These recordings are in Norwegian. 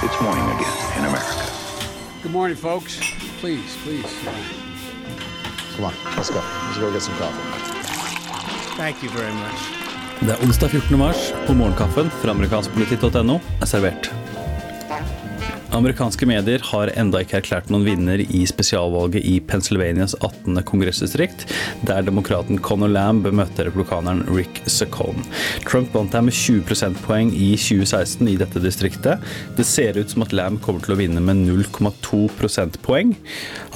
It's morning again in America. Good morning, folks. Please, please. Come on, let's go. Let's go get some coffee. Thank you very much. Det er onsdag 14. mars, og morgenkaffen fra amerikanskpolitikk.no er servert. Amerikanske medier har enda ikke erklært noen vinner i spesialvalget i Pennsylvanias 18. kongressdistrikt, der demokraten Conor Lamb møtte republikaneren Rick Saccone. Trump vant der med 20 prosentpoeng i 2016 i dette distriktet. Det ser ut som at Lamb kommer til å vinne med 0,2 prosentpoeng.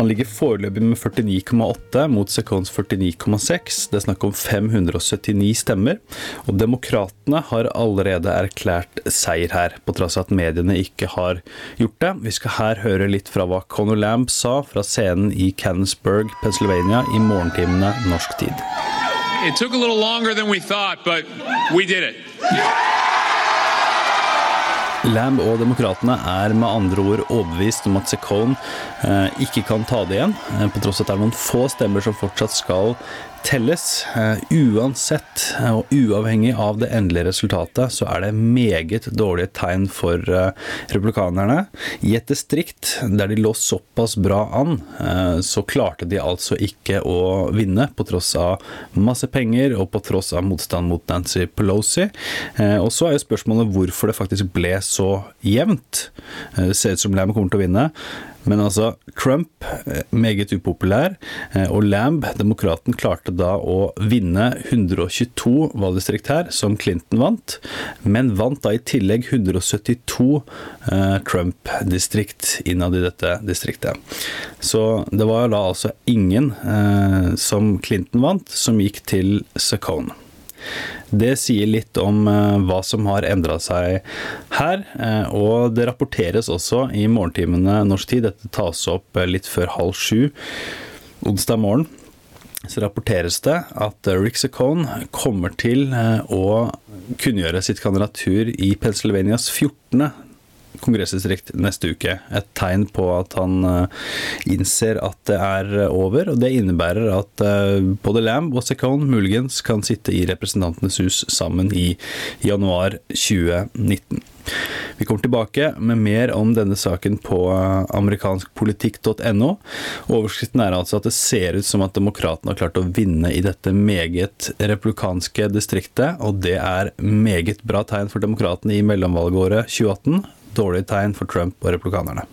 Han ligger foreløpig med 49,8 mot Saccones 49,6. Det er snakk om 579 stemmer. Og demokratene har allerede erklært seier her, på tross av at mediene ikke har gjort det. Vi skal her høre litt fra hva Conor Lamb sa fra scenen i Cannonsburg, Pennsylvania i morgentimene norsk tid. It took a little longer than we thought, but we did it. Lamb og demokratene er med andre ord overbevist om at Secone eh, ikke kan ta det igjen, eh, på tross av at det er noen få stemmer som fortsatt skal telles. Uh, uansett uh, og uavhengig av det endelige resultatet, så er det meget dårlige tegn for uh, republikanerne. I et distrikt der de lå såpass bra an, så klarte de altså ikke å vinne, på tross av masse penger og på tross av motstand mot Nancy Pelosi. Og så er jo spørsmålet hvorfor det faktisk ble så jevnt. Det ser ut som Lam kommer til å vinne. Men altså, Trump, meget upopulær, og Lamb, demokraten, klarte da å vinne 122 valgdistrikt her, som Clinton vant, men vant da i tillegg 172 eh, Trump-distrikt innad i dette distriktet. Så det var da altså ingen eh, som Clinton vant, som gikk til Saccone. Det sier litt om uh, hva som har endra seg her, uh, og det rapporteres også i morgentimene norsk tid. Dette tas opp uh, litt før halv sju onsdag morgen. Så rapporteres det at Rick Saccone kommer til å kunngjøre sitt kandidatur i Pennsylvanias 14 kongressdistrikt neste uke. Et tegn på at han innser at det er over. og Det innebærer at både Lamb og Secone muligens kan sitte i Representantenes hus sammen i januar 2019. Vi kommer tilbake med mer om denne saken på amerikanskpolitikk.no. Overskriften er altså at det ser ut som at demokratene har klart å vinne i dette meget republikanske distriktet, og det er meget bra tegn for demokratene i mellomvalgåret 2018 dårlige tegn for Trump og replikanerne.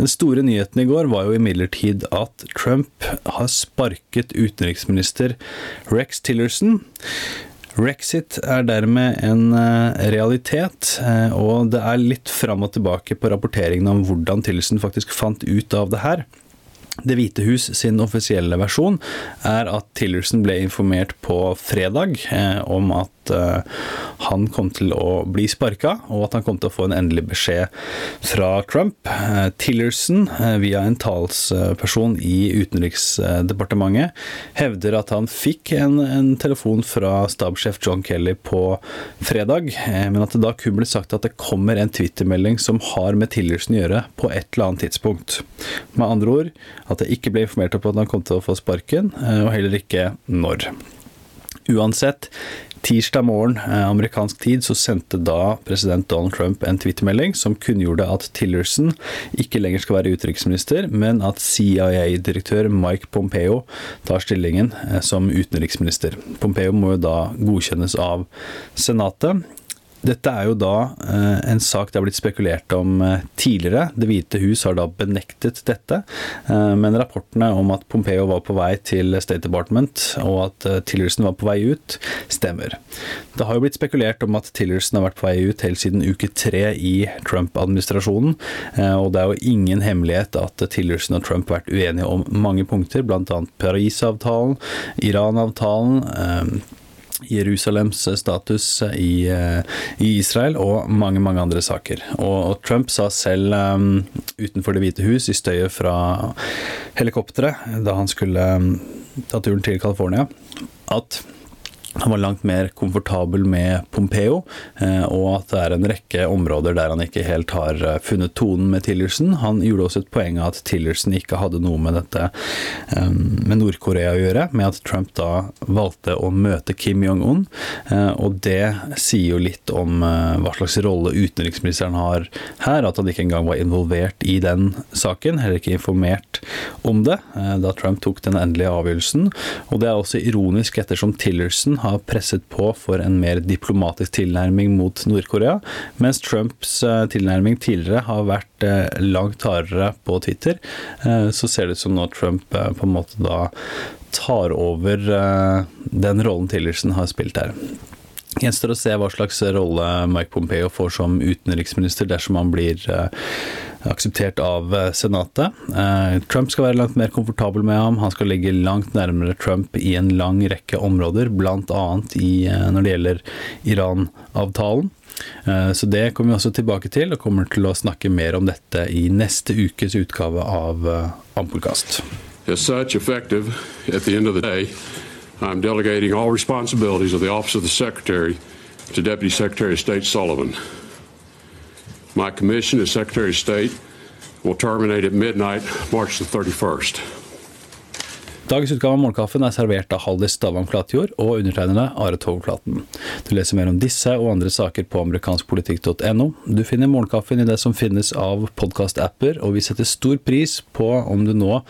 Den store nyheten i går var jo imidlertid at Trump har sparket utenriksminister Rex Tillerson. Brexit er dermed en realitet, og det er litt fram og tilbake på rapporteringen om hvordan Tillerson faktisk fant ut av det her. Det hvite hus sin offisielle versjon er at Tillerson ble informert på fredag eh, om at eh, han kom til å bli sparka, og at han kom til å få en endelig beskjed fra Trump. Eh, Tillerson, via en talsperson i Utenriksdepartementet, hevder at han fikk en, en telefon fra stabssjef John Kelly på fredag, men at det da kun ble sagt at det kommer en twittermelding som har med Tillerson å gjøre på et eller annet tidspunkt. Med andre ord at jeg ikke ble informert om at han kom til å få sparken, og heller ikke når. Uansett, tirsdag morgen amerikansk tid så sendte da president Donald Trump en twittermelding som kunngjorde at Tillerson ikke lenger skal være utenriksminister, men at CIA-direktør Mike Pompeo tar stillingen som utenriksminister. Pompeo må jo da godkjennes av Senatet. Dette er jo da eh, en sak det har blitt spekulert om eh, tidligere. Det hvite hus har da benektet dette, eh, men rapportene om at Pompeo var på vei til State Department og at Tillerson var på vei ut, stemmer. Det har jo blitt spekulert om at Tillerson har vært på vei ut helt siden uke tre i Trump-administrasjonen, og det er jo ingen hemmelighet at Tillerson og Trump har vært uenige om mange punkter, bl.a. Paris-avtalen, Iran-avtalen, Jerusalems status i, i, Israel og mange mange andre saker. Og, og Trump sa selv um, utenfor Det hvite hus, i støyet fra helikopteret da han skulle um, ta turen til California, at han var langt mer komfortabel med Pompeo, eh, og at det er en rekke områder der han ikke helt har eh, funnet tonen med Tillerson. Han gjorde også et poeng av at Tillerson ikke hadde noe med dette eh, med Nord-Korea å gjøre, med at Trump da valgte å møte Kim Jong-un. Og det sier jo litt om hva slags rolle utenriksministeren har her, at han ikke engang var involvert i den saken, heller ikke informert om det da Trump tok den endelige avgjørelsen. Og det er også ironisk ettersom Tillerson har har presset på for en mer diplomatisk tilnærming mot Nord-Korea, mens Trumps eh, tilnærming tidligere har vært eh, langt hardere på Twitter. Eh, så ser det ut som nå Trump på en måte da tar over den rollen Tillerson har spilt her. Gjenstår å se hva slags rolle Mike Pompeo får som utenriksminister dersom han blir akseptert av eh, Senatet. Eh, Trump skal være langt mer komfortabel med ham. Han skal ligge langt nærmere Trump i en lang rekke områder, bl.a. Eh, når det gjelder Iran-avtalen. Så det kommer vi også tilbake til, og kommer til å snakke mer om dette i neste ukes utgave av Ampelkast. As such, effective at the end of the day, I'm delegating all responsibilities of the Office of the Secretary to Deputy Secretary of State Sullivan. My commission as Secretary of State will terminate at midnight, March the 31st. Dagens utgave av Morgenkaffen er servert av Haldis Stavang Flatjord og undertegnede Are Tove Flaten. Du leser mer om disse og andre saker på amerikanskpolitikk.no. Du finner Morgenkaffen i det som finnes av podkast-apper, og vi setter stor pris på om du nå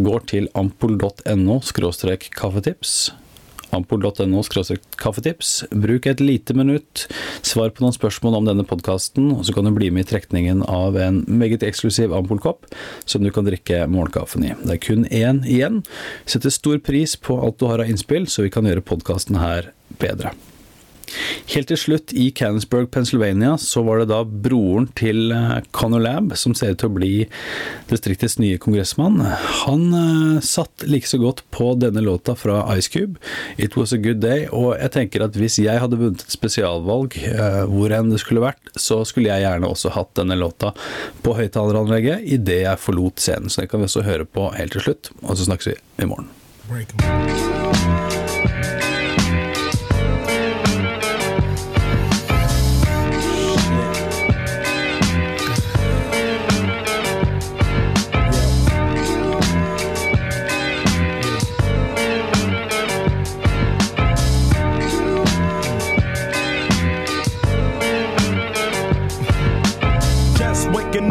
går til ampol.no kaffetips ampol.no kaffetips. Bruk et lite minutt, svar på noen spørsmål om denne podkasten, og så kan du bli med i trekningen av en meget eksklusiv Ampol-kopp som du kan drikke morgenkaffen i. Det er kun én igjen. Setter stor pris på alt du har av innspill, så vi kan gjøre podkasten her bedre. Helt til slutt, i Canonsburg, Pennsylvania, så var det da broren til Connor Lab, som ser ut til å bli distriktets nye kongressmann. Han uh, satt like så godt på denne låta fra Ice Cube, 'It Was A Good Day', og jeg tenker at hvis jeg hadde vunnet et spesialvalg, uh, hvor enn det skulle vært, så skulle jeg gjerne også hatt denne låta på høyttaleranlegget idet jeg forlot scenen. Så det kan vi også høre på helt til slutt, og så snakkes vi i morgen. Break.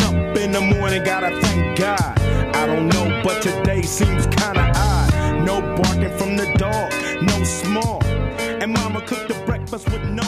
up in the morning, gotta thank God. I don't know, but today seems kinda odd. No barking from the dog, no small. And mama cooked the breakfast with no